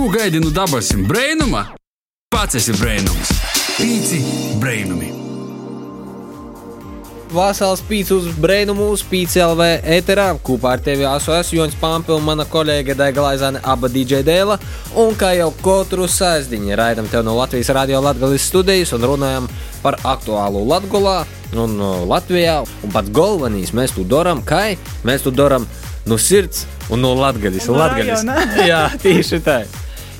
Ko gaidi no dabasim brainuma? Pats esi brainums. Pīci brainumi. Vasāls pīcis uz brēnumu, uz pīcis LV ēterā. Kopā ar tevi esmu es, Jons Pampils, mana kolēģe Daiga Laizāne, aba DJ dēla. Un kā jau katru sēsdiņu raidam tev no Latvijas radio Latvijas studijas un runājam par aktuālu Latgolā un uh, Latvijā. Un pats galvenais mēs to darām, kā mēs to darām no sirds un no rajona. Jā, tieši tā.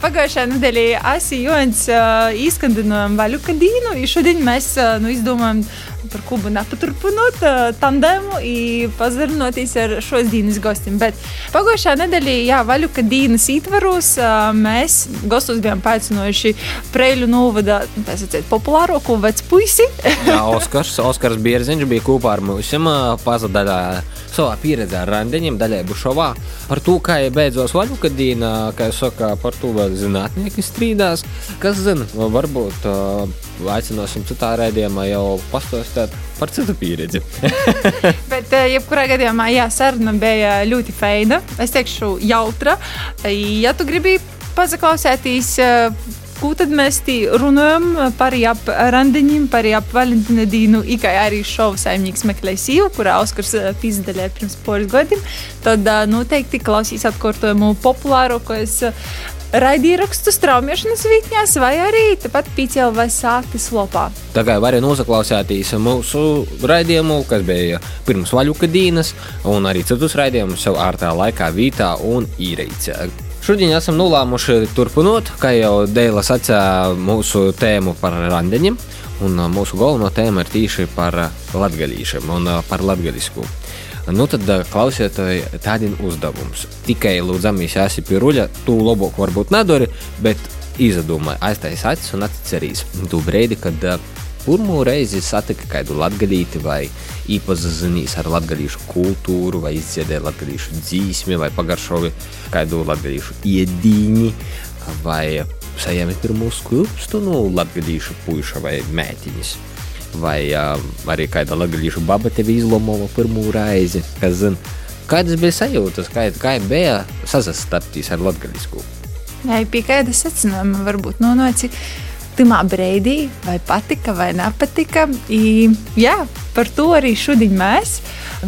Pagājušajā nedēļā es Jons uh, izskandinājām vaļu kadīnu, un šodien mēs uh, nu, izdomājam par kubu nepaturpinot uh, tandēmu un pazarinoties ar šos dienas gostiem. Bet pagājušajā nedēļā, jā, vaļu kadīnas ietvaros, uh, mēs gostos bijām paaicinājuši Preļu novada, nu, tā sacīt, populārāko vecu puisi. Jā, Oskars, Oskars Bierziņš bija kopā ar mums. Pazudāja savā pieredzē ar randiņiem, daļai bušovā. Par to, kā beidzos vaļukadīna, kā jau saka, par to vēl zinātnieki strīdās. Kas zina, varbūt uh, aicināsim citā raidījumā jau pastāstīt par citu pieredzi. Bet, eh, jebkurā gadījumā, jā, saruna bija ļoti feina. Es teikšu, jautra. Ja tu gribi paklausīties, eh, ko tad mēs runājam par ap randiņiem, par ap Valentīna Dīnu, kā arī šovu saimnieks meklē sīvu, kurā Oskars eh, pīzdēļē pirms poris gadiem, tad noteikti klausīs atkārtojumu populārākos raidījumu straumēšanas vietņās vai arī tepat PCL vai sāktas lopā. Tā kā var noklausīties mūsu raidījumu, kas bija pirms vaļukadīnas, un arī citus raidījumus jau ārtā laikā, vītā un īreicē. Šodien esam nolēmuši turpināt, kā jau Dēla sacīja, mūsu tēmu par randiņiem. Un mūsu galvenā tēma ir tieši par latgadījušiem un par latgadisku. Nu, tad uh, klausiet tādiem uzdevums. Tikai lūdzamies, esi pie ruļa, tu labāk varbūt nedori, bet izdomāj, aiztais acis un atcerīs tu brīdi, kad pirmo reizi satika kādu latgadīti vai iepazinīs ar latgadījušu kultūru, vai izdziedēja latgadījušu dzīsmi, vai pagaršovi kādu latgadījušu iedīņi, vai sajami pirmo skūpstu no latgadījušu puiša vai mētiņas. Vai uh, arī kāda latgadījušu baba tevi izlomova pirmo reizi, kas zina. Kādas bija sajūtas, kā, kā bija sasastapties ar latgadījušu? Jā, pie kāda secinājuma varbūt nonāci. Timā brīdī, vai patika, vai nepatika. I, jā, par to arī šodien mēs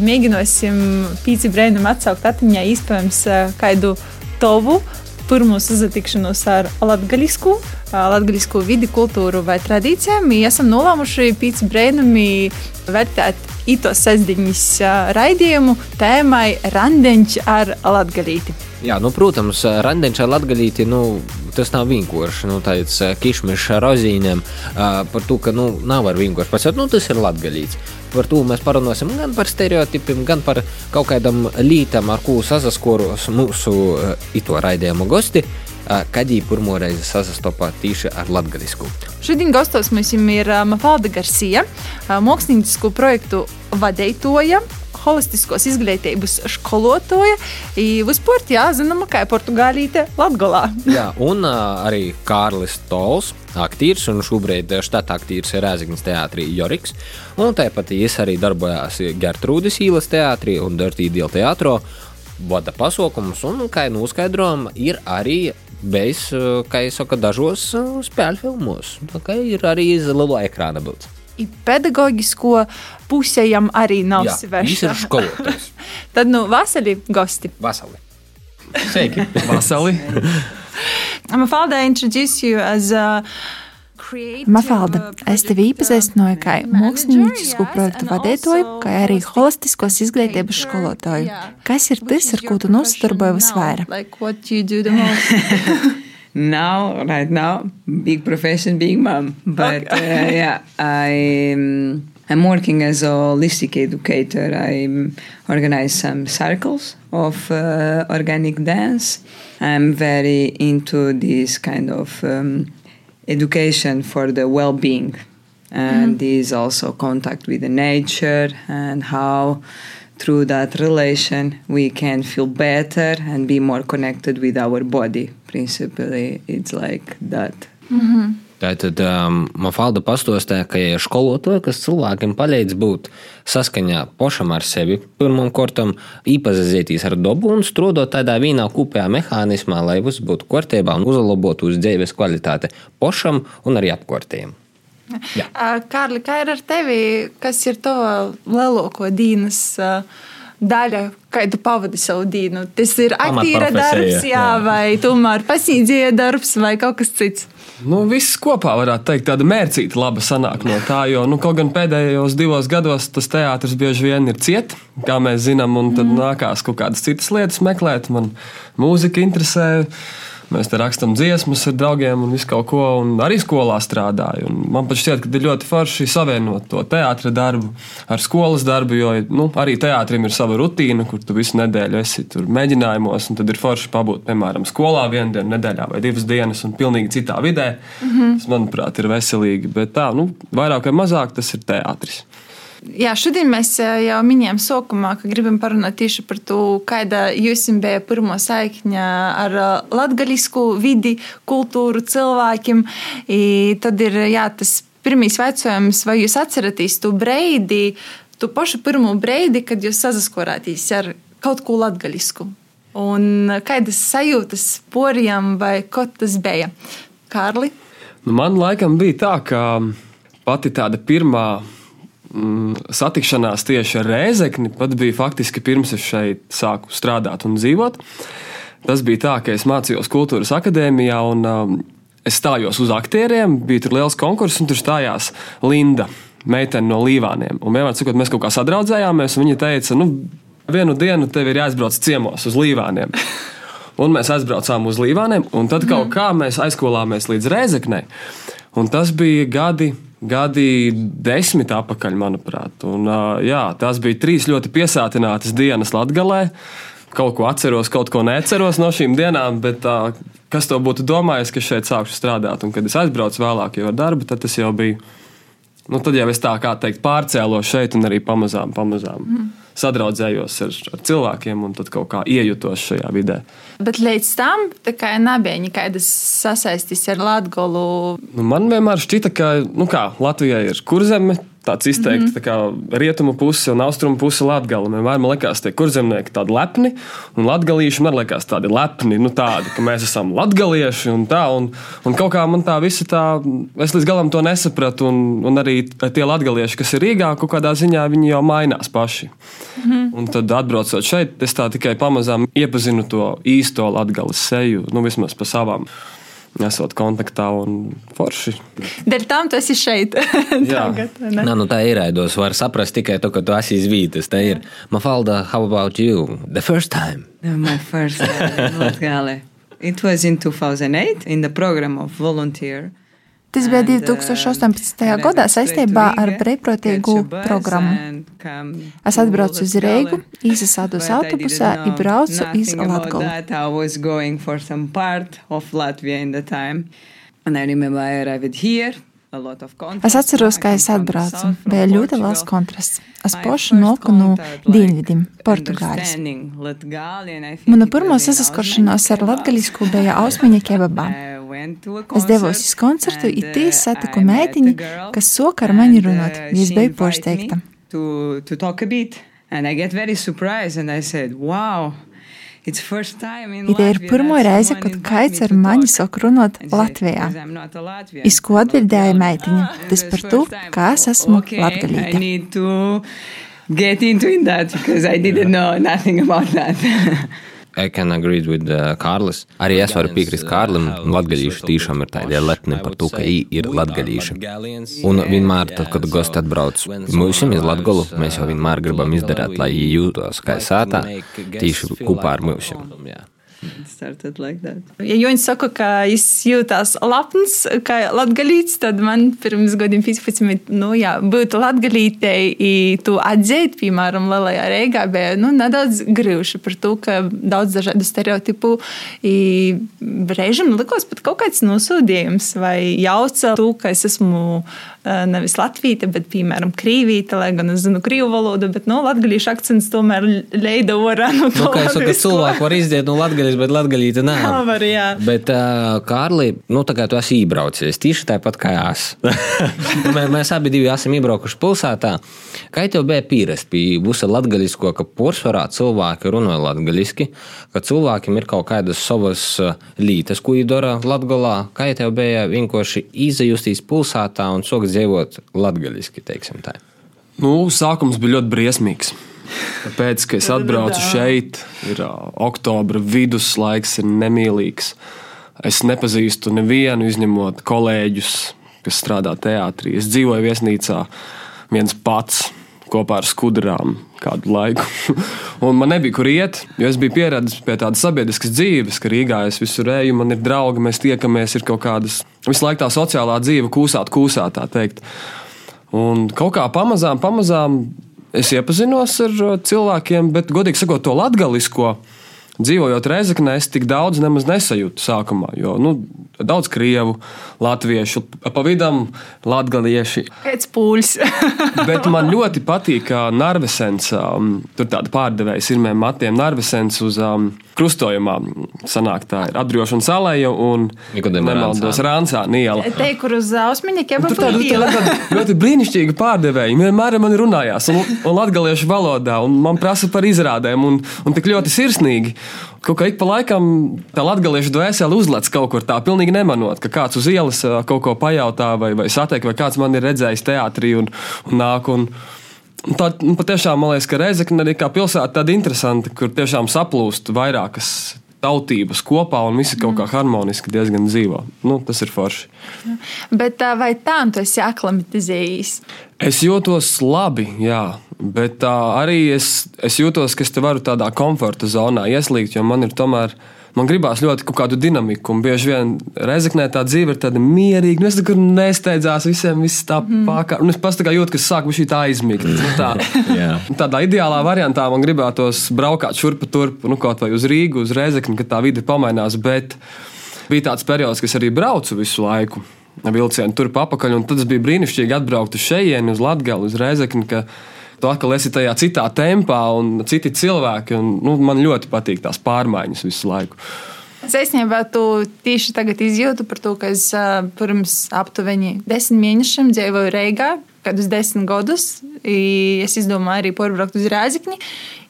mēģināsim pīci brīnumu atsaukt atmiņā iespējams kādu tovu pirmo sazatikšanos ar latgaļisku, latgaļisku vidi, kultūru vai tradīcijām. Esam nolēmuši pīci brīnumi vērtēt itos sestdiņas raidījumu tēmai Randeņš ar latgaļīti. Jā, nu, protams, randeņš ar latgaļīti, nu, tas nav vienkārši, nu, tāds kišmišs ar rozīnēm, par to, ka, nu, nav ar vienkārši pasēt, nu, tas ir latgaļīts. Par to mēs parunāsim gan par stereotipiem, gan par kaut kādam lītam, ar ko sasaskoros mūsu ito raidījumu gosti, uh, viņi pirmo reizi sasastopā tieši ar latgaļisku. Šodien gastos mums ir Mafalda Garcia, māksliniecisko projektu vadītoja, holistiskos izglītības skolotāja. Vispār, jā, zinām, kā Portugālīte Latgolā. jā, un uh, arī Kārlis Tols, aktieris, un šobrīd štata aktieris ir Rēzaknis teātrī Joriks. Un tāpat viņš arī darbojās Gertrūdas īlas teātrī un Dirty Deal teātrī. Vada pasaukumus, un, kā jau noskaidrojām, ir arī bijis, kā jau saka, dažos spēļu filmos. Tā kā ir arī iz liela ekrāna. I pedagoģisko pusējam arī nav Jā, viņš ir skolotājs. Tad, nu, vasarī gosti. Vasarī. Sveiki! Vasarī! Mafalda introduce you as a Mafalda, es tevi iepazīstināju kā māksliniecisku projektu vadītāju, kā arī holistiskos izglītības skolotāju. Kas ir tas, ar ko tu nosadarbojies visvairāk? Like what you do the most? now, right now, big profession, big mom. But uh, yeah, I. Um, I'm working as a holistic educator. I organize some circles of uh, organic dance. I'm very into this kind of um, education for the well-being, and mm-hmm. this also contact with the nature and how through that relation we can feel better and be more connected with our body. Principally, it's like that. Mm-hmm. Tātad um, man Falda pastāstīja, ka ja ir skolotāji, kas cilvēkiem palīdz būt saskaņā pašam ar sevi, pirmam kortam, iepazīties ar dabu un strādāt tādā vienā kopējā mehānismā, lai viss būtu kārtībā un uzlabotu uz dzīves kvalitāti pašam un arī apkārtējiem. Kārli, kā ir ar tevi? Kas ir tava lielāko dienas daļa, kā tu pavadi savu dienu? Tas ir aktīra darbs, jā, jā. vai tomēr pasīdzīja darbs vai kaut kas cits? Nu, viss kopā varētu teikt, tāda mērcīta laba sanāk no tā, jo nu, kaut gan pēdējos divos gados tas teātris bieži vien ir ciet, kā mēs zinām, un tad mm. nākās kaut kādas citas lietas meklēt. Man mūzika interesē. Mēs te rakstām dziesmas ar draugiem un visu kaut ko, un arī skolā strādāju. Un man pat šķiet, ka ir ļoti forši savienot to teātra darbu ar skolas darbu, jo nu, arī teātrim ir sava rutīna, kur tu visu nedēļu esi tur mēģinājumos, un tad ir forši pabūt, piemēram, skolā vienu dienu nedēļā vai divas dienas un pilnīgi citā vidē. Mm -hmm. Tas, manuprāt, ir veselīgi, bet tā, nu, vairāk vai mazāk tas ir teātris. Jā, šodien mēs jau minējām sākumā, ka gribam parunāt tieši par to, kāda jums bija pirmā saikņa ar latgaļisku vidi, kultūru cilvēkiem. I tad ir jā, tas pirmīs jautājums, vai jūs atceraties to breidi, to pašu pirmo breidi, kad jūs sazaskorāties ar kaut ko latgaļisku? Un kādas sajūtas porijam vai ko tas bija? Kārli? Nu, man laikam bija tā, ka pati tāda pirmā satikšanās tieši ar Rēzekni pat bija faktiski pirms es šeit sāku strādāt un dzīvot. Tas bija tā, ka es mācījos kultūras akadēmijā un um, es stājos uz aktieriem. Bija tur liels konkurss un tur stājās Linda, meitene no Līvāniem. Un vienmēr sakot, mēs kaut kā sadraudzējāmies, un viņa teica, nu, vienu dienu tev ir jāizbrauc ciemos uz Līvāniem. Un mēs aizbraucām uz Līvāniem, un tad kaut kā mēs aizskolāmies līdz Rēzeknei. Un tas bija gadi gadi desmit atpakaļ, manuprāt. Un, jā, tās bija trīs ļoti piesātinātas dienas Latvijā. Kaut ko atceros, kaut ko neceros no šīm dienām, bet uh, kas to būtu domājis, ka šeit sākšu strādāt? Un, kad es aizbraucu vēlāk ar darbu, tad tas jau bija. Nu, tad jau es tā kā teikt, pārcēlos šeit un arī pamazām, pamazām. Mm sadraudzējos ar, ar cilvēkiem un tad kaut kā iejutos šajā vidē. Bet līdz tam nebija nekādas sasaistes ar Latviju. Nu, man vienmēr šķita, ka nu kā, Latvijai ir kurzeme, tāds izteikti mm -hmm. tā kā rietumu puse un austrumu puse latgala. Vienmēr man liekas, tie kurzemnieki tādi lepni, un latgalīši man liekas tādi lepni, nu tādi, ka mēs esam latgalieši un tā, un, un kaut kā man tā visa tā, es līdz galam to nesapratu, un, un arī tie latgalieši, kas ir Rīgā, kaut kādā ziņā viņi jau mainās paši. Mm -hmm. Un tad atbraucot šeit, es tā tikai pamazām iepazinu to īsto latgales seju, nu vismaz pa savām esot kontaktā un forši. Dēļ tam tu esi šeit. Tagad, Nā, nu tā ir raidos. Var saprast tikai to, ka tu esi izvītas. Tā ir. Mafalda, how about you? The first time? My first time. It was in 2008 in the program of volunteer. Tas bija 2018. gadā saistībā ar brīvprātīgu programmu. Es atbraucu uz Reigu, izsādu autobusā un braucu arrived here Es atceros, kā es atbraucu. Bija ļoti liels kontrasts. Es pašu nolku no dienvidiem, Portugāles. Mana pirmā saskaršanās ar latgaļisku bija Ausmiņa kebabā. Es devos uz koncertu, un tīs satiku meitiņu, kas soka ar mani runāt, ja es biju pārsteigta. And I get very surprised and I said, wow, Ideja ir pirmo reizi, kad kāds ar mani sāk runāt Latvijā. Iz ko atbildēja meitiņa? Tas par to, kā es esmu latgalīte. Get into that because I didn't know nothing about that. I can agree with uh. Arī es varu piekrist Kārlim. Latgadījuši tiešām ir tādi lepni par to, ka viņi ir latgadījuši. Un vienmēr, tad, kad gosti atbrauc mūsim iz Latgolu, mēs jau vienmēr gribam izdarīt, lai viņi jūtos kā sātā, tīši kopā ar mūsim. Like ja Joņš saka, ka es jūtos lepns, kā latgalīts, tad man pirms gadiem 15, nu jā, būt latgalītei, tu atzīt, piemēram, Lielajā Reigā, bija nu, nedaudz grūši par to, ka daudz dažādu stereotipu reizēm likos pat kaut kāds nosūdījums vai jauca to, ka es esmu nevis latvīta, bet, piemēram, krīvīta, lai gan es zinu krīvu valodu, bet, nu, latgalīšu akcents tomēr leida orā. Nu, no nu, kā es saku, cilvēku var izdiet no latgaļu latgalis, bet latgalīte nē. Tā var, jā. Bet, uh, Kārli, nu, tā kā tu esi iebraucies, tieši tāpat kā es. Mē, mēs abi divi esam iebraukuši pilsētā. Kā tev bija pierast pie visu latgaļisko, ka porcelānā cilvēki runā latgaļiski, ka cilvēkiem ir kaut kādas savas lietas, ko viņi dara latgalā? Kā tev bija vienkārši izjustīs pilsētā un sākt dzīvot latgaļiski, teiksim tā? Nu, sākums bija ļoti briesmīgs. Pēc tam, kad es atbraucu šeit, ir oktobra viduslaiks, ir nemīlīgs. Es nepazīstu nevienu, izņemot kolēģus, kas strādā teātrī. Es dzīvoju viesnīcā viens pats kopā ar skudrām kādu laiku. un man nebija kur iet, jo es biju pieradis pie tādas sabiedriskas dzīves, ka Rīgā es visur eju, man ir draugi, mēs tiekamies, ir kaut kādas visu laiku tā sociālā dzīve, kūsāt, kūsāt, tā teikt. Un kaut kā pamazām, pamazām es iepazinos ar uh, cilvēkiem, bet, godīgi sakot, to latgalisko. Dzīvojot Reizeknē, es tik daudz nemaz nesajūtu sākumā, jo nu, daudz krievu, latviešu, pa vidam latgalieši. Pēc pūļus. Bet man ļoti patīk uh, Narvesens. Um, tur tāda pārdevēja sirmiem matiem. Narvesens uz um, krustojumā sanāk tā ir atbrīvošana salēja un nemaldos Rāncā Niela. Te, kur uz ausmiņa ķepa Tur tāda ļoti, brīnišķīga pārdevēja. Viņa vienmēr ar mani runājās, un, un latviešu valodā, un man prasa par izrādēm, un, un tik ļoti sirsnīgi. Kaut kā ik pa laikam tā latviešu dvēsele uzlec kaut kur tā, pilnīgi nemanot, ka kāds uz ielas kaut ko pajautā vai, vai satiek, vai kāds man ir redzējis teātrī un, un nāk. Un, un Tā nu, patiešām man liekas, ka Reizekne arī kā pilsēta tāda interesanta, kur tiešām saplūst vairākas tautības kopā un visi kaut kā harmoniski diezgan dzīvo. Nu, tas ir forši. Bet uh, vai tā tu esi aklimatizējis? Es jūtos labi, jā, bet arī es, es jūtos, ka es te varu tādā komforta zonā ieslīgt, jo man ir tomēr. Man gribās ļoti kaut kādu dinamiku, un bieži vien reizeknē tā dzīve ir tāda mierīga. Nu, es tur nesteidzās, visiem viss tā mm. pārkā. Un es pats tā kā jūtu, ka sāku šī tā aizmigt. Nu, tā, Jā. tādā ideālā variantā man gribētos braukāt šurpu turpu, nu, kaut vai uz Rīgu, uz Reizekni, kad tā vide pamainās. Bet bija tāds periods, kad es arī braucu visu laiku. Vilcienu turp apakaļ, un tad tas bija brīnišķīgi atbraukt uz šejienu, uz Latviju, uz Reizekni. Tu atkal esi tajā citā tempā, un citi cilvēki. Un, nu, man ļoti patīk tās pārmaiņas visu laiku. Es īstenībā tieši tagad izjūtu par to, ka es pirms aptuveni desmit mēnešiem dzīvoju Reigā, kādus desmit gadus. Es izdomāju arī porbraukt uz Rēzikni.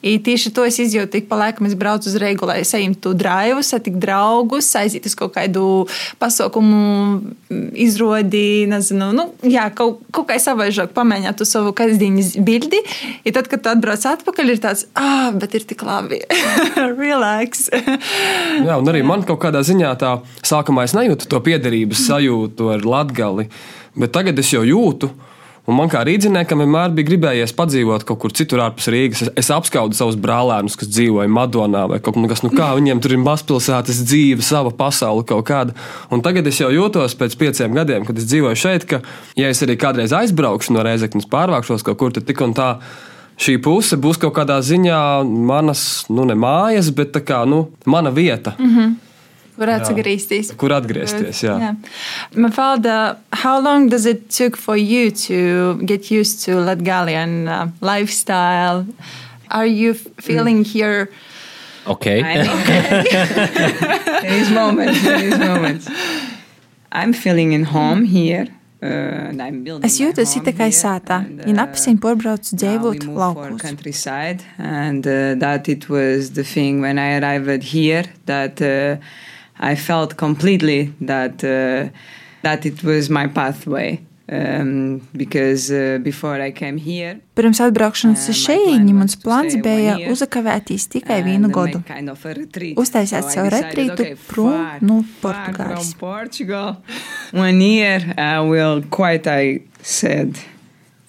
I tieši to es izjūtu, ik pa laikam es braucu uz Reigu, lai saimtu drāvus, satikt draugus, aiziet uz kaut kādu pasaukumu izrodi, nezinu, nu, jā, kaut, kaut kā savaižāk pamēģināt uz savu kasdienas bildi. I tad, kad tu atbrauc atpakaļ, ir tāds, ah, bet ir tik labi. Relax. Jā, un arī man kaut kādā ziņā tā sākumā es nejūtu to piederības sajūtu ar latgali, bet tagad es jau jūtu. Un man kā rīzniekam vienmēr bija gribējies padzīvot kaut kur citur ārpus Rīgas. Es, es apskaudu savus brālēnus, kas dzīvoja Madonā vai kaut kas, nu kā viņiem tur ir mazpilsētas dzīve, sava pasaule kaut kāda. Un tagad es jau jūtos pēc pieciem gadiem, kad es dzīvoju šeit, ka, ja es arī kādreiz aizbraukšu no Reizeknas, pārvākšos kaut kur, tad tik un tā. Šī puse būs kaut kādā ziņā manas, nu, ne mājas, bet tā kā, nu, mana vieta. Mm -hmm. Kur atgriezties? Kur atgriezties, jā. Yeah. Mafalda, how long does it took for you to get used to Latgalian uh, lifestyle? Are you feeling mm. here? Okay. Mean, there is moments. There is moments. I'm feeling in home here. Uh, and I'm building Es jūtos it kā and, ja uh, napasim we dzīvot laukos. countryside, and uh, that it was the thing when I arrived here that uh, I felt completely that uh, that it was my pathway. Um, because uh, before I came here, Pirms atbraukšanas Uh, uz plan mans plāns bija uzakavētīs tikai vienu gadu. Kind of. Uztaisīt So savu retrītu okay, prom no Portugāles. Portugal. One year, I will quite. I said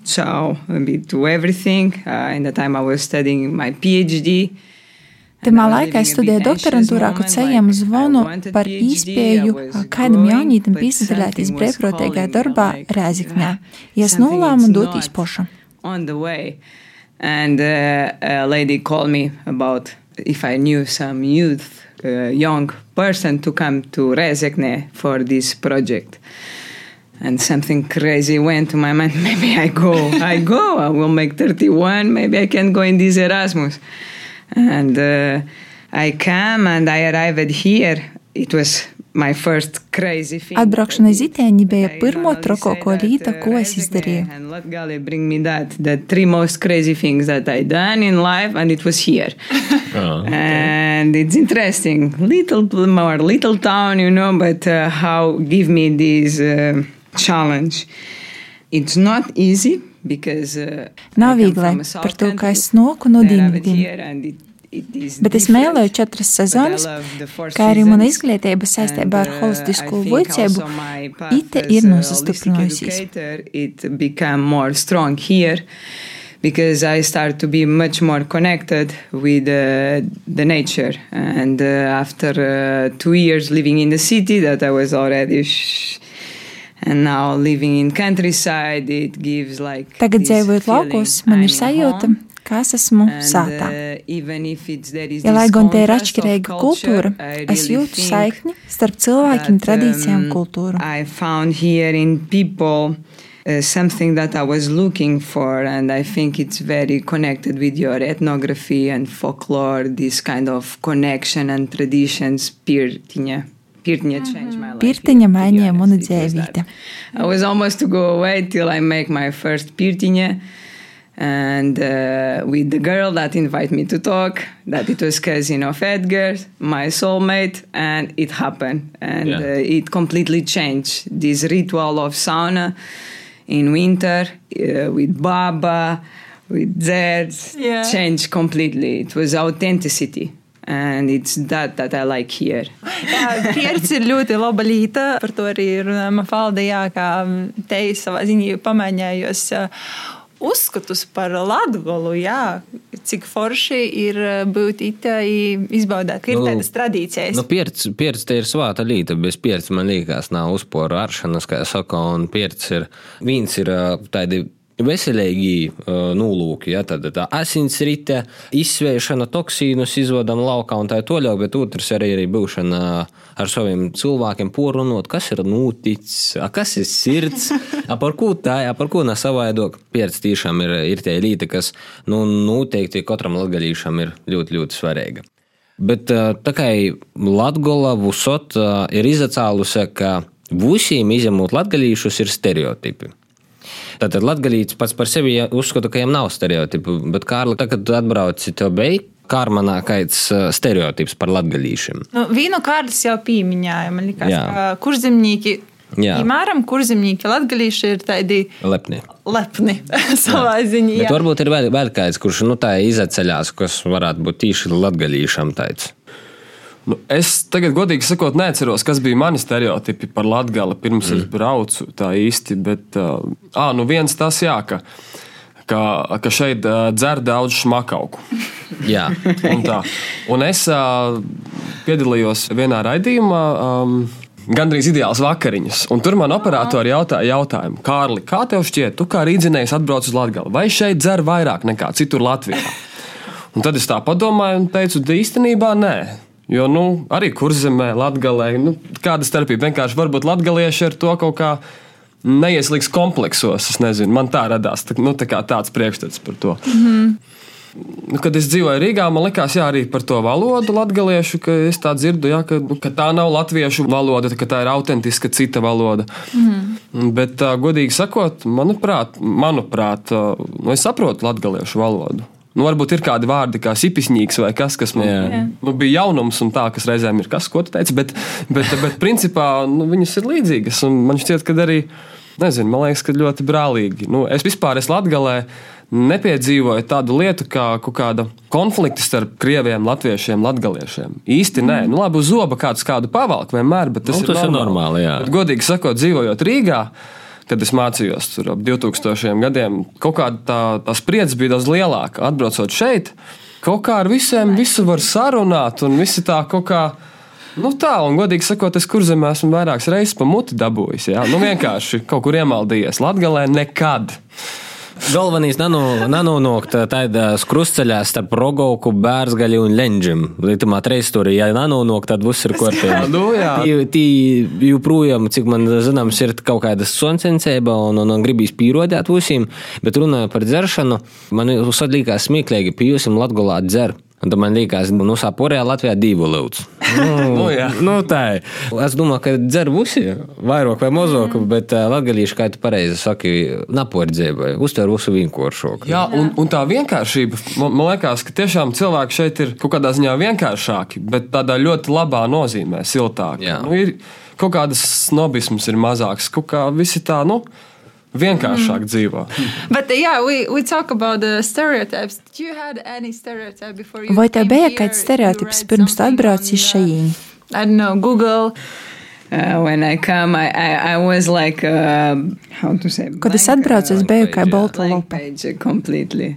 ciao a bit to everything. Uh, in the time I was studying my PhD. Tamā laikā es studēju doktorantūrā, kad saņēmu zvanu par iespēju kādam jaunītam piesaistīties brīvprātīgā darbā Rēzikņā. Ja es nolēmu doties way, and uh, a lady called me about if I knew some youth, uh, young person to come to Rezekne for this project. And something crazy went to my mind. Maybe I go, I go. I will make 31. Maybe I can go in this Erasmus. And uh, I came and I arrived here. It was my first crazy thing. Atbraukšana iz Itēņu bija pirmo trokoko rīta, ko es izdarīju. And let Gali bring me that, the three most crazy things that I done in life, and it was here. Oh, And it's interesting, little more little town, you know, but uh, how give me this uh, challenge. It's not easy uh, Nav I come viegli par to, ka es noku no dienvidiem. Bet es mēlēju četras sezonas, kā arī mana izglītība saistībā ar uh, holistisko path Ite ir nosastiprinājusies. holistic educator, It became more strong here because I start to be much more connected with uh, the nature. And uh, after uh, two years living in the city, that I was already. Sh- Tagad dzīvojot laukos, man ir in sajūta, ka es esmu sātā. uh, even if it's, there is Ja this lai gan te ir atšķirīga culture, kultūra, es jūtu saikni starp cilvēkiem, tradīcijām un um, kultūru. I found here in people uh, something that I was looking for, and I think it's very connected with your ethnography and folklore, this kind of connection and traditions. Pirtiņa. Pirtiņa changed my life. Pirtiņa to be mainīja manu honest. It was that. dzīvīti. I was almost to go away till I make my first pirtiņa. And uh, with the girl that invited me to talk, that it was cousin of Edgar, my soulmate, and it happened, and Yeah. uh, it completely changed this ritual of sauna in winter uh, with Baba, with Zeds, Yeah. changed completely. It was authenticity, and it's that that I like here. Jā, Pieredze ir ļoti laba līta. Par to arī runājama Faldijā, kā te savā ziņā pamēģinājos uh, uzskatus par Latgolu, jā, cik forši ir būt ka ir Nu, tādas tradīcijas. Nu, pieredze, pieredze te ir svāta līta. Bez pieredzes man liekas, nav uzporu aršanas, kā saka, un pieredze ir viens ir tādi. Veselīgi uh, nolūki, ja tad tā asinsrite, izsvēršana, toksīnus izvadam laukā un tā toļāk, bet otrs arī ir būšana ar saviem cilvēkiem, porunot, kas ir noticis, kas ir sirds, a, par ko tā, a, par ko nesavaidok. Pieredze tiešām ir, ir tie līti, kas nu, noteikti katram latgalīšam ir ļoti, ļoti svarīga. Bet tā kā Latvija Vusot ir izacēlusi, ka visiem izņemot latgalīšus ir stereotipi. Tātad Latvijas pats par sevi uzskata, ka viņam nav stereotipu, bet Kārli, tu atbrauci to beigt, Kārmanā kāds ā, stereotips par latgalīšiem. Nu, vīnu kārtas jau pieminēja. Man liekas, Jā. ka kurzemnieki, Jā. piemēram, kurzemnieki latgalīši ir tādi Lepni. lepni savā ziņā. Bet varbūt ir vēl, vēl kāds, kurš nu, tā izaceļās, kas varētu būt tīši latgalīšam tāds. Nu, es tagad, godīgi sakot, neatceros, kas bija mani stereotipi par Latviju pirms mm. es braucu tā īsti. Bet, uh, à, nu viens tas, jā, ka, ka, ka šeit uh, dzer daudz šmakauku. Jā, Un, tā. un es uh, piedalījos vienā raidījumā. Um, Gandrīz ideāls vakariņas. Un tur man operatori jautāja, jautājumu, Kārli, kā tev šķiet, tu kā rīdzinējs atbrauc uz Latviju, vai šeit dzer vairāk nekā citur Latvijā? Un tad es tā padomāju un teicu, īstenībā nē. Jo nu, arī kurzemē, Latvijā, nu, kāda starpība vienkārši varbūt latvieši ar to kaut kā neieslīgs kompleksos. Es nezinu, man tā radās tā, nu, tā tāds priekšstats par to. Mm -hmm. Nu, kad es dzīvoju Rīgā, man liekas, jā, arī par to valodu latviešu, ka es tā dzirdu, jā, ka, nu, ka tā nav latviešu valoda, ka tā ir autentiska cita valoda. Mm. Bet, uh, godīgi sakot, manuprāt, manuprāt uh, nu, es saprotu latviešu valodu. Nu, varbūt ir kādi vārdi, kā sipisņīgs vai kas, kas man Jā. nu, bija jaunums, un tā, kas reizēm ir kas, ko tu teici. Bet, bet, bet principā nu, viņas ir līdzīgas. un Man šķiet, ka arī, nezinu, man liekas, ka ļoti brālīgi. Nu, es vispār esmu Latvijā nepiedzīvoju tādu lietu kā kaut kāda konflikta starp krieviem, latviešiem, latgaliešiem. Īsti nē, nu labi, uz zoba kāds kādu pavalk vienmēr, bet tas, Nu, tas ir normāli, jā. Bet, godīgi sakot, dzīvojot Rīgā. Kad es mācījos tur ap 2000 gadiem, kaut kāda tā, tā spriedzes bija daudz lielāka. Atbraucot šeit, kaut kā ar visiem visu var sarunāt, un visi tā kaut kā. Nu tā, un godīgi sakot, es kurzemē esmu vairākas reizes pa muti dabūjis. Jā, nu vienkārši kaut kur iemaldījies. Latvijā nekad. Galvenais nanonākt tādā krustceļā starp Rogovku, Bērzgaļu un Lenģim. Lītumā treisturī, ja nanonākt, tad viss ir kārtībā. Nu, jā. Tī- Tī joprojām, cik man zināms, ir kaut kāda sonsensība un, un, un gribīs pierodēt visiem, bet runājot par dzeršanu, man uzsādīkās smieklīgi, ka jūs latgulā dzer Un tad man liekas, nu, sāpurējā Latvijā divu lūdzu. Nu, Nu, nu, tā ir. Es domāju, ka dzer busi vairāk vai mazāk, mm. bet uh, latgalīši, kā tu pareizi saki, napordzēbai, uztver visu vienkāršāku. Jā, un, un tā vienkāršība, man, man liekas, ka tiešām cilvēki šeit ir kaut kādā ziņā vienkāršāki, bet tādā ļoti labā nozīmē, siltāki. Jā. Nu, ir, kaut kādas snobisms ir mazāks, kaut kā visi tā, nu, vienkāršāk mm. dzīvo. But uh, yeah, we, we talk about the stereotypes. Did you had any stereotype before you Vai tev bija kāds stereotips pirms tu atbrauci šeit? uh, I don't know, Google. Uh, when I come, I, I, I was like, uh, how to say? Kad es blank, atbraucu, es biju kā balta blank lapa. uh, completely.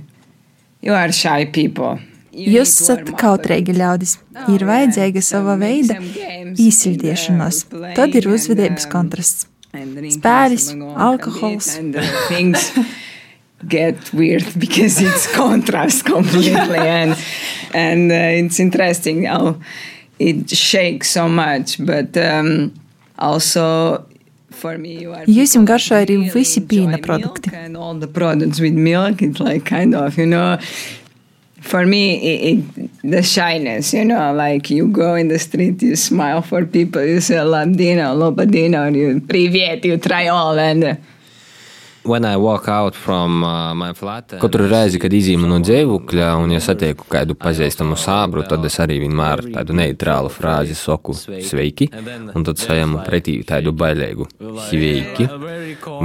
You are shy people. You Jūs esat kautrīgi ļaudis. Oh, Ir vajadzīga sava veida īsiltiešanos. Tad ir uzvedības um, kontrasts. Spēris, alkohols. get weird because it's contrast completely and and uh, it's interesting how it shakes so much but um, also for me you are Jūs people jums garšo arī visi milk produkti. and all the products with milk it's like kind of you know for me it, it, the shyness you know like you go in the street you smile for people you say lamdino lobadino you privet you try all and uh, When I walk out from uh, my flat, Katru reizi, kad izīmu no dzīvokļa un ja satieku kādu pazīstamu sābru, tad es arī vienmēr tādu neitrālu frāzi saku sveiki, un tad saņemu pretī tādu bailīgu sveiki.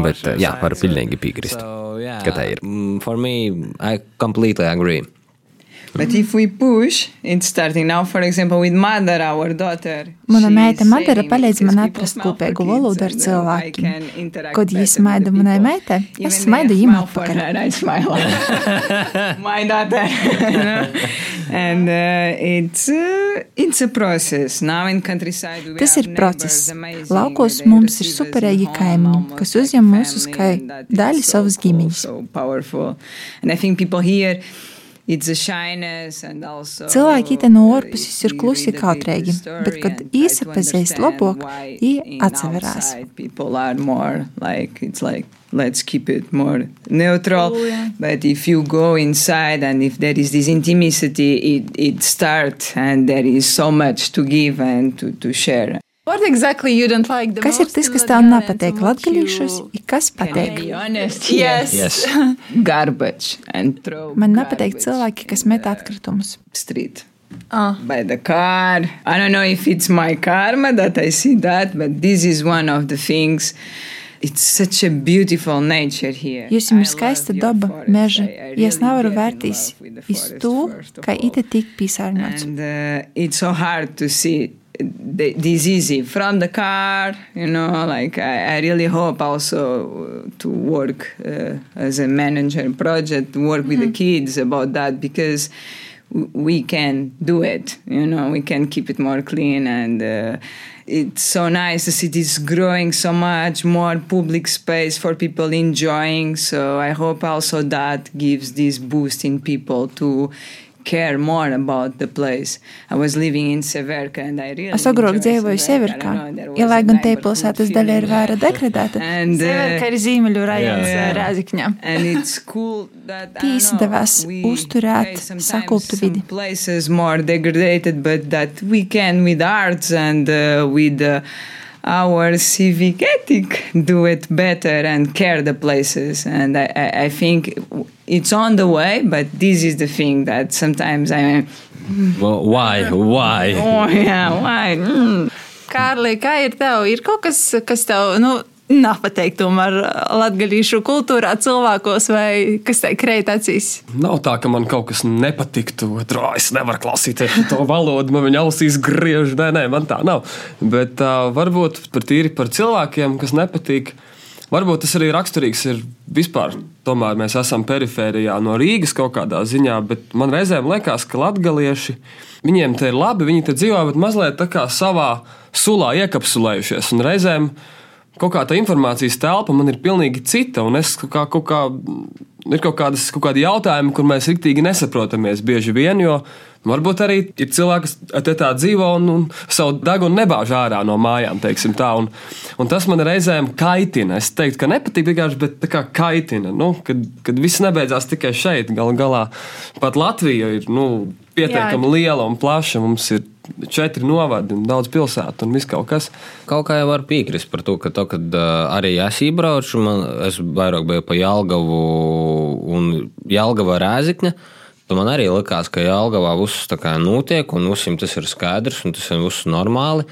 Bet uh, jā, varu pilnīgi piekrist, ka tā ir. Mm, For me, I completely agree. But if we push, it's starting now, for example, with mother, our daughter. Mana meita Madara palīdz man atrast kopīgu valodu ar cilvēkiem. Kad smaidu the manai meitai, es smaidu viņam atpakaļ. My daughter. and uh, it's, uh, it's a process. Now in countryside we Tas ir process. Laukos mums ir superīgi kaimiņi, kas uzņem that is daļu savas ģimenes. So powerful. And I think people here It's a shyness and also, Cilvēki te no ārpuses ir klusi kautrīgi, bet, kad labāk, why ie in atseverās. let's keep it more neutral. Oh, yeah. But if you go inside and if there is this intimacy, it it starts and there is so much to give and to, to share. What exactly you don't like the Kas ir most tas, kas tev nepatīk you- ir kas patīk? Yes. Yes. Garbage and throw. Man nepatīk cilvēki, kas met atkritumus. Street. Ah. by the car. I don't know if it's my karma that I see that, but this is one of the things. It's such a beautiful nature here. Jūs jums ir skaista daba, meža, ja es nevaru vērtīs iz to, ka ite tik piesārņots. And uh, it's so hard to see th- this easy from the car, you know. Like I, I really hope also uh, to work uh, as a manager project, work with the kids about that because we can do it. You know, we can keep it more clean and. Uh, it's so nice. The city is growing so much more public space for people enjoying. So I hope also that gives this boost in people to care more about the place. I was living in Severka and I really Es agrāk dzīvoju Severka. Severkā, ja was lai a gan te pilsētas daļa ir vēra degradēta. And, Severka uh, ir zīmeļu rajons yeah. And it's cool Tie izdevās we uzturēt some vidi. places more degraded, but that we can with arts and uh, with uh, our civic ethic do it better and care the places. And I, I, I think it's on the way, but this is the thing that sometimes I Well, why? Why? oh yeah why. Mm. Kārlī, kā ir tev? Ir kaut kas, kas tev, nu, nepateikt tomēr latgalīšu kultūrā cilvēkos vai kas te kreit acīs? Nav tā, ka man kaut kas nepatiktu. Otrā, es nevaru klausīties to valodu, man viņa ausīs griež. Nē, nē, man tā nav. Bet uh, varbūt par tīri par cilvēkiem, kas nepatīk. Varbūt tas arī raksturīgs ir vispār. Tomēr mēs esam perifērijā no Rīgas kaut kādā ziņā, bet man reizēm liekas, ka latgalieši viņiem te ir labi, viņi te dzīvo, bet mazliet tā kā savā sulā iekapsulējušies. Un reizēm kaut kā tā informācijas telpa man ir pilnīgi cita, un es kaut kā, kaut kā ir kaut, kādas, kaut kādi jautājumi, kur mēs rīktīgi nesaprotamies bieži vien, jo Varbūt arī ir cilvēki, kas te tā dzīvo un, un savu degunu nebāž ārā no mājām, teiksim tā. Un, un tas man reizēm kaitina. Es teiktu, ka nepatīk vienkārši, bet tā kā kaitina. Nu, kad, kad viss nebeidzās tikai šeit, galu galā pat Latvija ir nu, pietiekami Jā. liela un plaša. Mums ir četri novadi un daudz pilsētu un viss kaut kas. Kaut kā jau var piekrist par to, ka to, kad arī es iebraucu, man es vairāk biju pa Jālgavu un Jālgava Rēzikņa. Man arī likās, ka Jālgavā viss tā kā notiek, un visiem tas ir skaidrs, un tas ir viss normāli.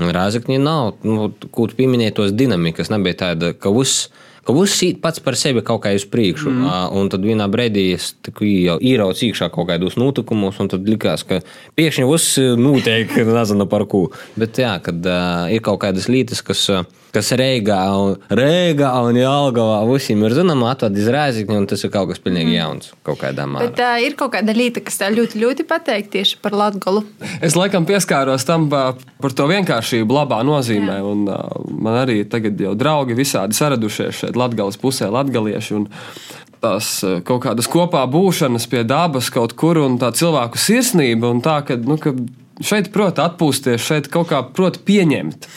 Rāzakņi nav, nu, ko tu pieminēji tos dinamikas, nebija tāda, ka viss ka uzsīt pats par sevi kaut kā uz priekšu. Mm. Un tad vienā brīdī es jau ieraucu iekšā kaut kādos notikumus, un tad likās, ka pēkšņi viss notiek, nezinu par ko. Bet jā, kad uh, ir kaut kādas lietas, kas. Uh, kas Reigā un, Reigā un Jālgavā visiem ir zināma, atved iz Rēzikņu, un tas ir kaut kas pilnīgi mhm. jauns kaut kādā mērā. Bet uh, ir kaut kāda lieta, kas tev ļoti, ļoti pateik tieši par Latgolu. Es laikam pieskāros tam par to vienkāršību labā nozīmē, Jā. un uh, man arī tagad jau draugi visādi saradušies šeit Latgales pusē, latgalieši. Un, tās kaut kādas kopā būšanas pie dabas kaut kur un tā cilvēku sirsnība un tā, ka, nu, ka šeit prot atpūsties, šeit kaut kā prot pieņemt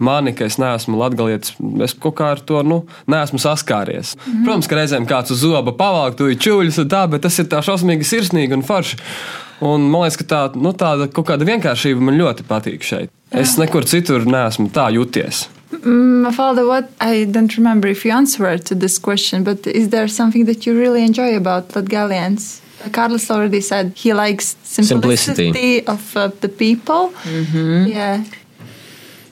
mani, ka es neesmu latgalietis. Es kaut kā ar to nu, neesmu saskāries. Mm. Protams, ka reizēm kāds uz zoba pavalk, tu ir čūļus un tā, bet tas ir tā šausmīgi sirsnīgi un forši. Un man liekas, ka tā, nu, tāda kaut kāda vienkāršība man ļoti patīk šeit. Jā. Es nekur citur neesmu tā jūties. Mm, Father, what I don't remember if you answered to this question, but is there something that you really enjoy about Latgalians? Carlos already said he likes simplicity, simplicity. of uh, the people. Mm-hmm. Yeah.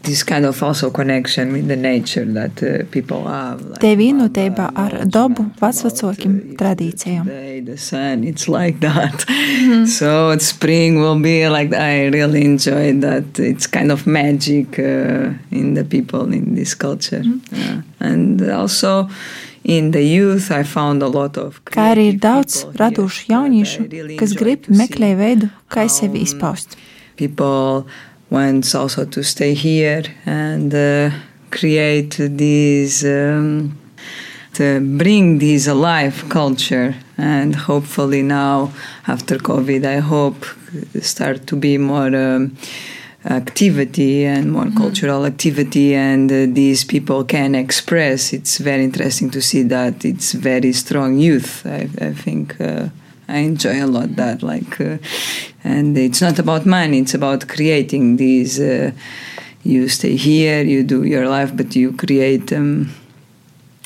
This kind of also connection with the nature that uh, people have. Like, Te vienotībā ar dabu, vecvecākiem tradīcijām. The sun, it's like that. Mm-hmm. So spring will be like I really enjoy that. It's kind of magic uh, in the people in this culture, mm-hmm. yeah. and also. In the youth, I found a lot of kā arī ir daudz radošu jauniešu, kas grib meklēt veidu, kā sevi izpaust. People wants also to stay here and uh, create this, um, to bring this alive culture. And hopefully now, after COVID, I hope start to be more. Um, activity and more mm-hmm. cultural activity and uh, these people can express it's very interesting to see that it's very strong youth i, I think uh, I enjoy a lot that like, uh, and it's not about money. It's about creating these. Uh, you stay here, you do your life, but you create um,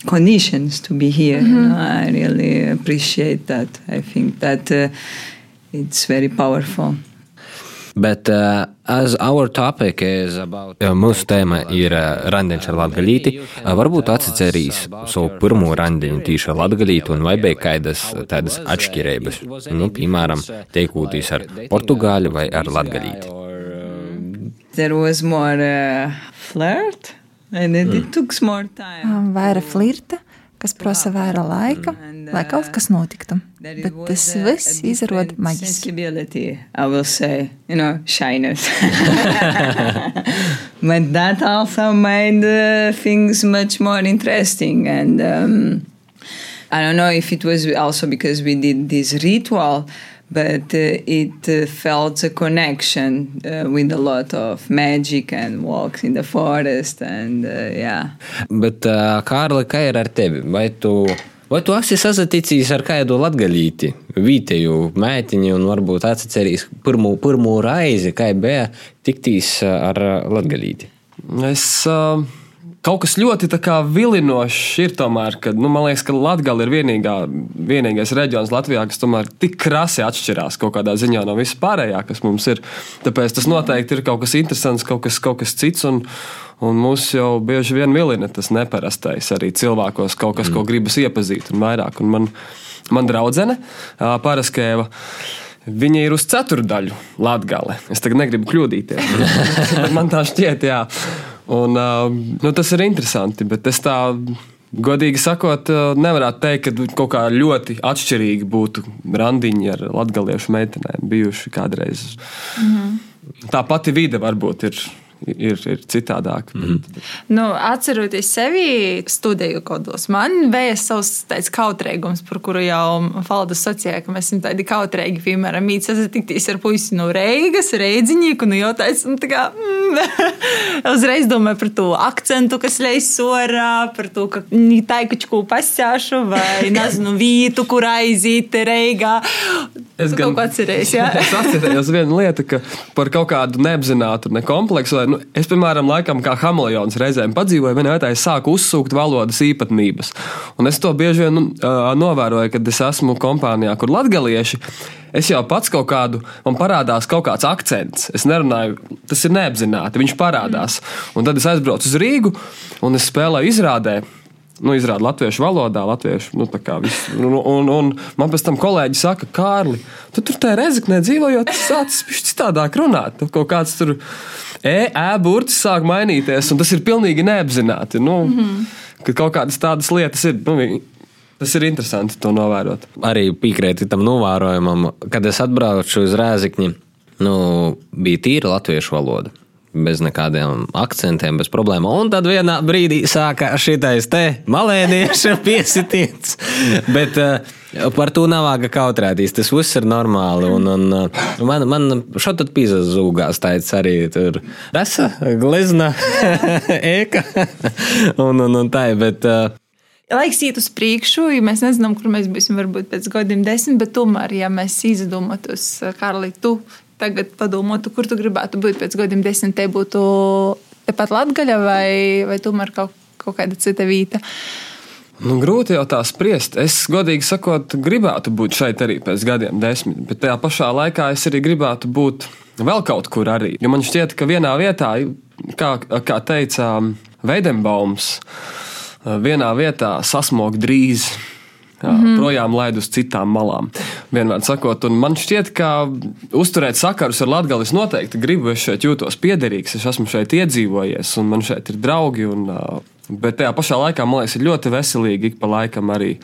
conditions to be here. Mm-hmm. You know? I really appreciate that. I think that uh, it's very powerful. Bet uh, about... mūsu tēma ir uh, randiņš ar latgaļīti. Uh, varbūt atcerīs savu pirmo randiņu tīši ar latgaļīti un vai bija kādas tādas atšķirības. Nu, piemēram, teikūtīs ar portugāļu vai ar latgaļīti. There was more uh, flirt and it, mm. it took more time. Vairāk flirta kas prasa vairāk laika, lai kaut kas notiktu. Bet tas viss izrāda maģiski. I will say, you know, shyness. but that also made uh, things much more interesting. And um, I don't know if it was also because we did this ritual but uh, it uh, felt a connection uh, with a lot of magic and walks in the forest and yeah. Bet, Kārli, kā ir ar tevi? Vai tu, vai tu esi sazaticis ar kādu latgaļīti, vītēju mētiņu un varbūt atceries pirmo, pirmo raizi, kā bija tiktīs ar latgaļīti? Es uh, Kaut kas ļoti vilinošs ir tomēr, ka nu, man liekas, ka Latvija ir vienīgā, vienīgais reģions Latvijā, kas tomēr tik krasi atšķirās kaut kādā ziņā no visas pārējā, kas mums ir. Tāpēc tas noteikti ir kaut kas interesants, kaut kas, kaut kas cits. Un, Un mūs jau bieži vien vilina tas neparastais arī cilvēkos, kaut kas, mm. ko gribas iepazīt un vairāk. Un man, man draudzene, Paraskēva, Viņa ir uz ceturdaļu latgale. Es tagad negribu kļūdīties. man tā šķiet, jā. Un, nu, tas ir interesanti, bet es tā. Godīgi sakot, nevarētu teikt, ka kaut kā ļoti atšķirīgi būtu randiņi ar latviešu meitenēm bijuši kādreiz. Mm -hmm. Tā pati vide varbūt ir ir, ir citādāk. Mm -hmm. nu, atceroties sevi studiju kodos, man bija savs tāds kautrēgums, par kuru jau Falda sacīja, ka mēs esam tādi kautrēgi, piemēram, mīt sasatikties ar puisi no Reigas, Reidziņieku, nu jautājums, nu tā kā, mm, uzreiz domāju par to akcentu, kas leis sorā, par to, ka taikačku pasāšu vai, nezinu, vītu, kur aiziet Reigā. Es gan atcerējos, jā. es atcerējos vienu lietu, ka par kaut kādu neapzinātu ne kompleksu, vai, nu, es, piemēram, laikam kā hameleons reizēm padzīvoju, vienā vietā es sāku uzsūkt valodas īpatnības. Un es to bieži vien nu, novēroju, kad es esmu kompānijā, kur latgalieši. Es jau pats kaut kādu, man parādās kaut kāds akcents. Es nerunāju, tas ir neapzināti, viņš parādās. Un tad es aizbraucu uz Rīgu un es spēlēju izrādē nu, izrāda latviešu valodā, latviešu. Nu, un, un, un man pēc tam kolēģi saka, Kārli, tu tur tajā rezeknē dzīvojot, sācis citādāk runāt. Tu kaut kāds tur e, e burts sāk mainīties, un tas ir pilnīgi neapzināti. Nu, mm -hmm. Kad kaut kādas tādas lietas ir. Nu, Tas ir interesanti to novērot. Arī piekrītu tam novērojumam, kad es atbraucu uz Rēzikņu, nu, bija tīra latviešu valoda bez nekādiem akcentiem, bez problēmām. Un tad vienā brīdī sāka šitais te malēnieša piesitiens. Bet uh, par to nav vāga kautrēties. Tas viss ir normāli. Un, un, uh, man, man šeit pīzas zūgās tāds arī tur rasa, glezna, ēka un, un, un tā. Bet, uh, Laiks iet uz priekšu, ja mēs nezinām, kur mēs būsim varbūt pēc gadiem desmit, bet tomēr, ja mēs izdomātos, Karli, tu tagad padomātu, kur tu gribētu būt pēc gadiem desmit, te būtu tepat Latgaļa vai, vai tomēr kaut, kaut kāda cita vieta? Nu, grūti jau tā spriest. Es, godīgi sakot, gribētu būt šeit arī pēc gadiem, desmit, bet tajā pašā laikā es arī gribētu būt vēl kaut kur arī. Jo man šķiet, ka vienā vietā, kā, kā teica Veidenbaums, vienā vietā sasmog drīz mm -hmm. projām laid uz citām malām. Vienmēr sakot, un man šķiet, ka uzturēt sakarus ar Latviju noteikti gribu. Es šeit jūtos piederīgs, es esmu šeit iedzīvojies, un man šeit ir draugi. Un, Bet tajā pašā laikā man liekas, ir ļoti veselīgi ik pa laikam arī,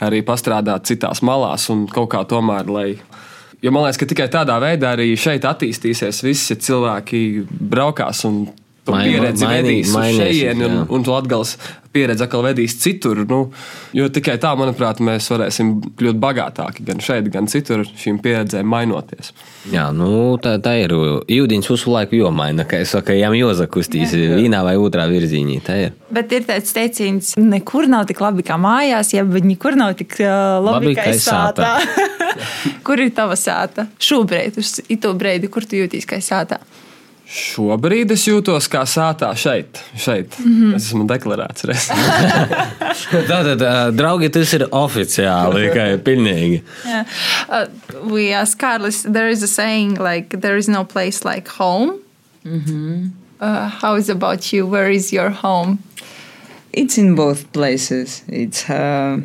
arī pastrādāt citās malās un kaut kā tomēr, lai Jo man liekas, ka tikai tādā veidā arī šeit attīstīsies visi cilvēki, braukās un to Main, pieredzi mainī, vedīs uz šejieni, un, un to atgals pieredzi atkal vedīs citur. Nu, jo tikai tā, manuprāt, mēs varēsim kļūt bagātāki gan šeit, gan citur, šīm pieredzēm mainoties. Jā, nu, tā, tā ir. Jūdiņš visu laiku jomaina, ka es saku, jām jozakustīs vienā vai otrā virzienī. Ir. Bet ir tāds teiciens, nekur nav tik labi kā mājās, ja nekur nav tik uh, labi, labi kā sātā. kur ir tava sāta? Šobrīd, uz to brīdi, kur tu jūties kā sātā? Šobrīd es jūtos kā sātā šeit. šeit. Mm -hmm. Es esmu deklarēts. Tātad, uh, draugi, tas ir oficiāli, kā ir pilnīgi. Yeah. Uh, we ask Carlos, there is a saying like, there is no place like home. Mm -hmm. uh, how is about you? Where is your home? It's in both places. It's, uh,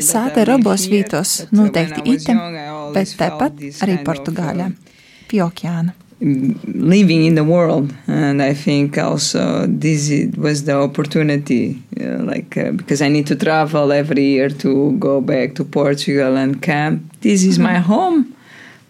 Sāta ir abos vietos, noteikti ite, bet tāpat arī Portugāļā, pie okeāna living in the world. And i think also this was the opportunity uh, like uh, because i need to travel every year to go back to portugal and camp. This is mm-hmm. my home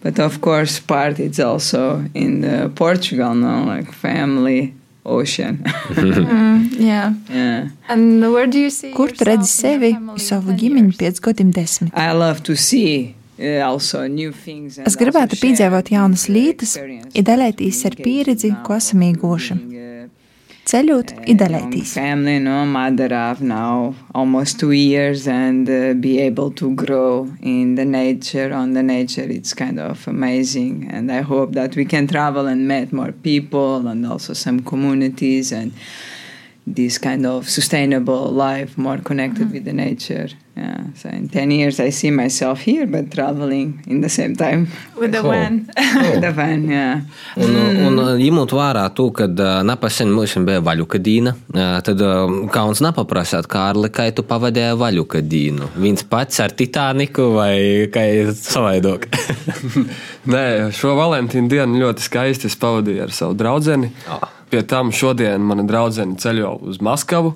but of course part it's also in uh, portugal no? Like family ocean. Mm, yeah. Yeah. And where do you see kur tu redzi sevi savu ģimeni pēc gadiem desmit i love to see Es gribētu piedzīvot jaunas lietas, idealēties ar pieredzi, ko esam ieguvuši. Ceļot, uh, be able to grow in the nature, on the nature, it's kind of amazing. And I hope that we can travel and meet more people and also some communities and this kind of sustainable life, more connected mm -hmm. with the nature. Yeah, so in 10 years I see myself here, but traveling in the same time. With the van. With the van, yeah. Un, mm. un ņemot vērā to, ka nepasen mums bija vaļukadīna, tad kauns nepaprasāt, Kārli, kā tu pavadīji vaļukadīnu? Viens pats ar Titaniku vai kā savaidok? Nē, šo Valentīnu dienu ļoti skaisti es pavadīju ar savu draudzeni. Oh. Pie tam šodien mana draudzene ceļo uz Maskavu.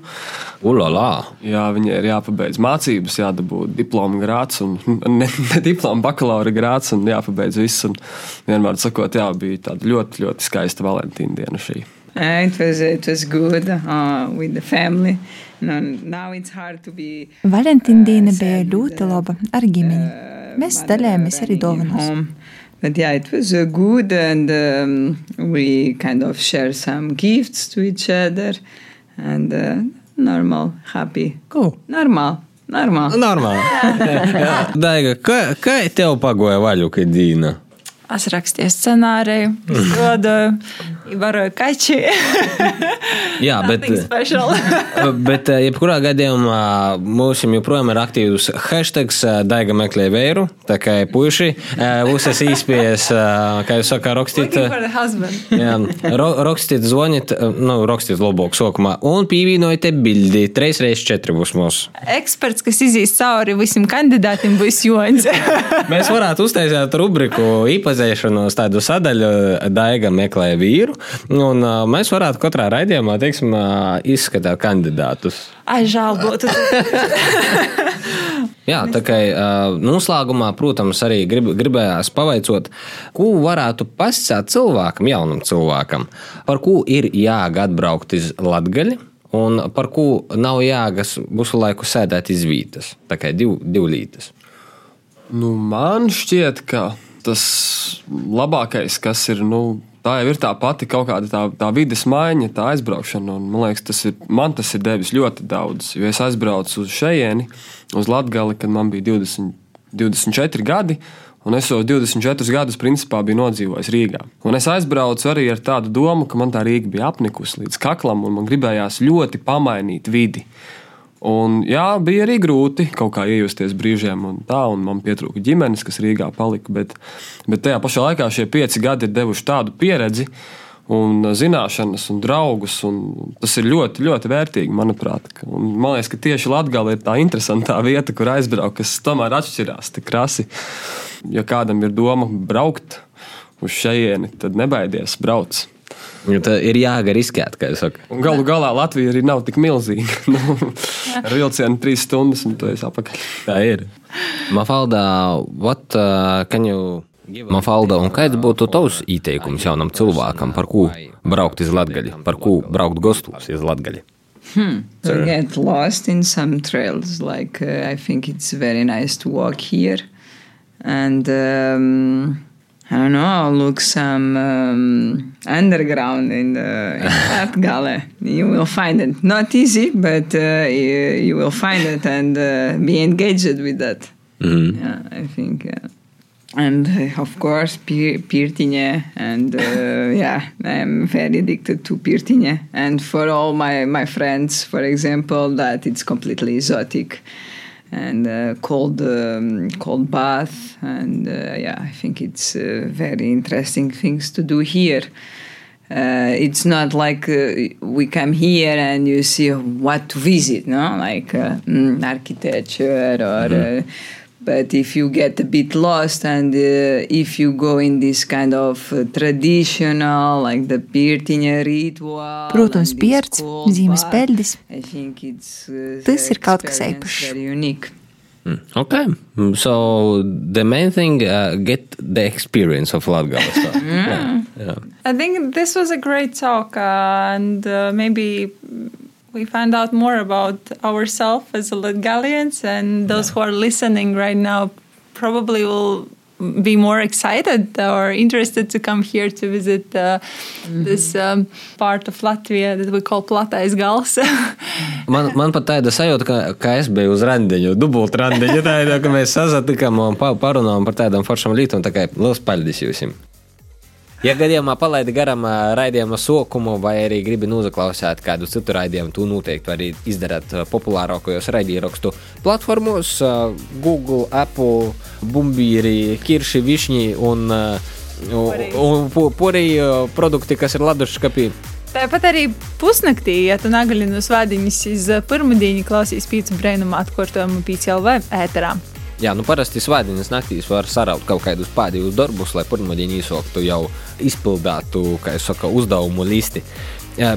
Ulala! Jā, viņai ir jāpabeidz mācības, jādabū diploma grāts, un ne, ne diploma, bakalaura grāts, un jāpabeidz viss. Un vienmēr sakot, jā, bija tāda ļoti, ļoti skaista Valentīna diena šī. Uh, it was it was good uh, with the family. No, now it's hard to be. Valentīna diena bija ļoti laba ar ģimeni. Mēs dalījāmies arī dāvanas. But yeah, it was uh, good, and um, we kind of share some gifts to each other, and uh, normal, happy. Ko? Normal, normal. Normāli. Daiga, kā, kā tev pagoja vaļuka dīna? Es rakstīju scenāriju, izdodoju, varoju kaķi. Jā, bet, special. bet eh, jebkurā gadījumā mums joprojām ir aktīvs hashtag Daiga meklē vēru. Tā kā puiši, visas īspējas, kā jūs sakāt, rakstīt. Jā, ro, rakstīt, zvaniet, nu, rakstīt labāk sākumā un pievienojiet bildi 3x4 būs mūsu. Eksperts, kas izīs cauri visiem kandidātiem, būs Joņs. Mēs varētu uztaisīt rubriku īpazīšanos tādu sadaļu, Daiga meklē vīru, un uh, mēs varētu katrā raidījumā, teiksim, uh, izskatīt kandidātus. Ai, žēl būtu. Jā, tā kā uh, noslēgumā, protams, arī grib, gribējās pavaicot, ko varētu pasakāt cilvēkam, jaunam cilvēkam, par ko ir jāga atbraukt uz Latgali. Un par ko nav jāgas visu laiku sēdēt iz vītas. Tā kā div, div lītas. Nu, man šķiet, ka tas labākais, kas ir, nu, tā jau ir tā pati kaut kāda tā, tā vidas maiņa, tā aizbraukšana. Un, man liekas, tas ir, man tas ir devis ļoti daudz. Jo es aizbraucu uz šejieni, uz Latviju, kad man bija 20, 24 gadi. Un es jau 24 gadus principā biju nodzīvojis Rīgā. Un es aizbraucu arī ar tādu domu, ka man tā Rīga bija apnikusi līdz kaklam, un man gribējās ļoti pamainīt vidi. Un, jā, bija arī grūti kaut kā iejusties brīžiem, un tā, un man pietrūka ģimenes, kas Rīgā palika. Bet, bet tajā pašā laikā šie pieci gadi ir devuši tādu pieredzi, un zināšanas, un draugus. Un tas ir ļoti, ļoti vērtīgi, manuprāt. Un, man liekas, ka tieši Latvija ir tā interesantā vieta, kur aizbraukt, kas tomēr atšķirās tik krasi. Ja kādam ir doma braukt uz šejieni, tad nebaidies, brauc. Tā ir jāga riskēt, kā jūs sakat. Un galu galā Latvija arī nav tik milzīga. nu, ar vilcienu trīs stundas, un tu esi apakaļ. Tā ir. Mafalda, what uh, can you Mafalda, un kāds būtu tavs ieteikums jaunam cilvēkam, par ko braukt uz Latgali, par ko braukt gastos uz Latgali? Hmm. To get lost in some trails, like uh, I think it's very nice to walk here, and um, I don't know, look some um, underground in the in gallery. You will find it not easy, but uh, you, you will find it and uh, be engaged with that. Mhm. Yeah, I think. Uh, and uh, of course, Pir- Pirtinje, and uh, yeah, I'm very addicted to Pirtinje. And for all my, my friends, for example, that it's completely exotic and uh, cold um, cold bath, and uh, yeah, I think it's uh, very interesting things to do here. Uh, it's not like uh, we come here and you see what to visit, no, like uh, mm, architecture or. Uh, but if you get a bit lost and uh, if you go in this kind of uh, traditional, like the Pirtiņa ritual, Protams, pierts, zīmes peļģis. I think it's uh, Tas ir kaut kas īpašs. Very unique. Okay, so the main thing, uh, get the experience of Latgale. So. yeah. Yeah. I think this was a great talk, uh, and uh, maybe we found out more about ourselves as Latgalians, and those who are listening right now probably will be more excited or interested to come here to visit uh, this um, part of Latvia that we call Platais Gals. Man, man pat tāda sajūta, ka, ka es biju uz randiņu, dubult randiņu. Tā ir, ka mēs sazatikām un pa- parunājām par tādām foršām lietām. Tā kā liels paldies jums! Ja gadījumā palaidi garām raidījuma sokumu, vai arī gribi noklausīt kādu citu raidījumu, to noteikti arī izdarīt ā, populārākajos raidierakstu platformos, Google, Apple, Bumbīri, Kirši, Višņi un, un, un ā, produkti, kas ir laduškapī. Tāpat arī pusnaktī, ja tu negali no svētdienas uz pirmdienu klausīs pīci brēnumu atkārtojumu pīci LV ēterā. Jā, nu parasti svētdienas naktīs var saraut kaut kādus pēdējos darbus, lai pirmdienā īsoktu jau izpildītu, kā jau saka, uzdevumu listi.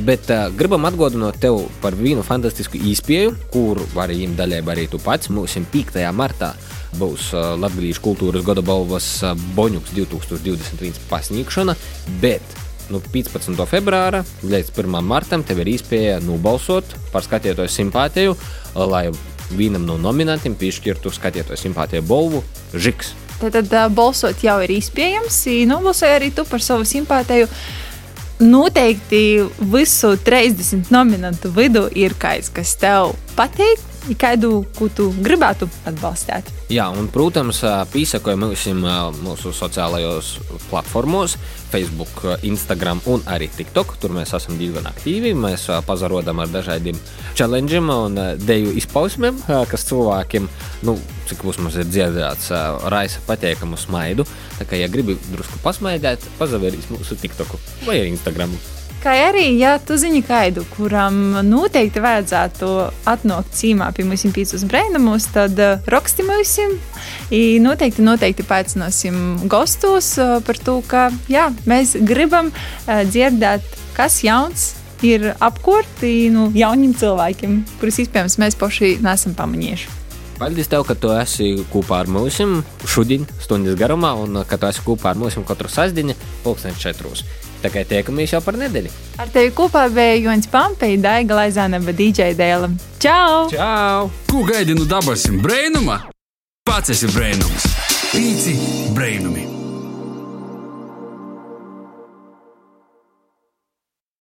Bet uh, gribam atgādināt tev par vienu fantastisku īspēju, kuru vari ņemt daļai arī tu pats. Mums 5. martā būs uh, Latvijas kultūras gada balvas uh, Boņuks 2021 pasniegšana, bet no nu, 15. februāra līdz 1. martam tev ir iespēja nobalsot par skatītāju simpātiju, lai vienam no nominantiem piešķirtu skatītāju simpātiju balvu Žiks. Tad, tad balsot jau ir iespējams. Nobalsoja arī tu par savu simpātiju. Noteikti visu 30 nominantu vidū ir kāds, kas tev patīk, kādu, ko tu gribētu atbalstīt. Jā, un, protams, pīsakojam mūsu sociālajos platformos, Facebook, Instagram un arī TikTok. Tur mēs esam diezgan aktīvi. Mēs pazarodam ar dažādiem challengeiem un deju izpausmēm, kas cilvēkiem, nu, cik mums ir dzirdēts, raisa patīkamu smaidu. Tā kā, ja gribi drusku pasmaidīt, pazavērīs mūsu TikTok vai Instagram. Kā arī, ja tu zini kādu, kuram noteikti vajadzētu atnākt cīmā pie mums pīcis brēnumus, tad uh, raksti mums. Noteikti, noteikti paaicināsim gastos uh, par to, ka jā, mēs gribam uh, dzirdēt, kas jauns ir apkārt nu, jauniem cilvēkiem, kurus iespējams mēs paši nesam pamanījuši. Paldies, tev, ka tu esi kopā ar mums šodien, stundas garumā, un ka tu esi kopā ar mums katru sastāvdienu, pulksten četros. Tā kā tiekamies jau par nedēļu. Ar tevi kopā bija Jons Pampei, Daiga Laizāna, DJ Dēlam. Čau! Čau! Ko gaidi no dabasim brēnuma? Pats esi brēnums! Pīci brēnumi!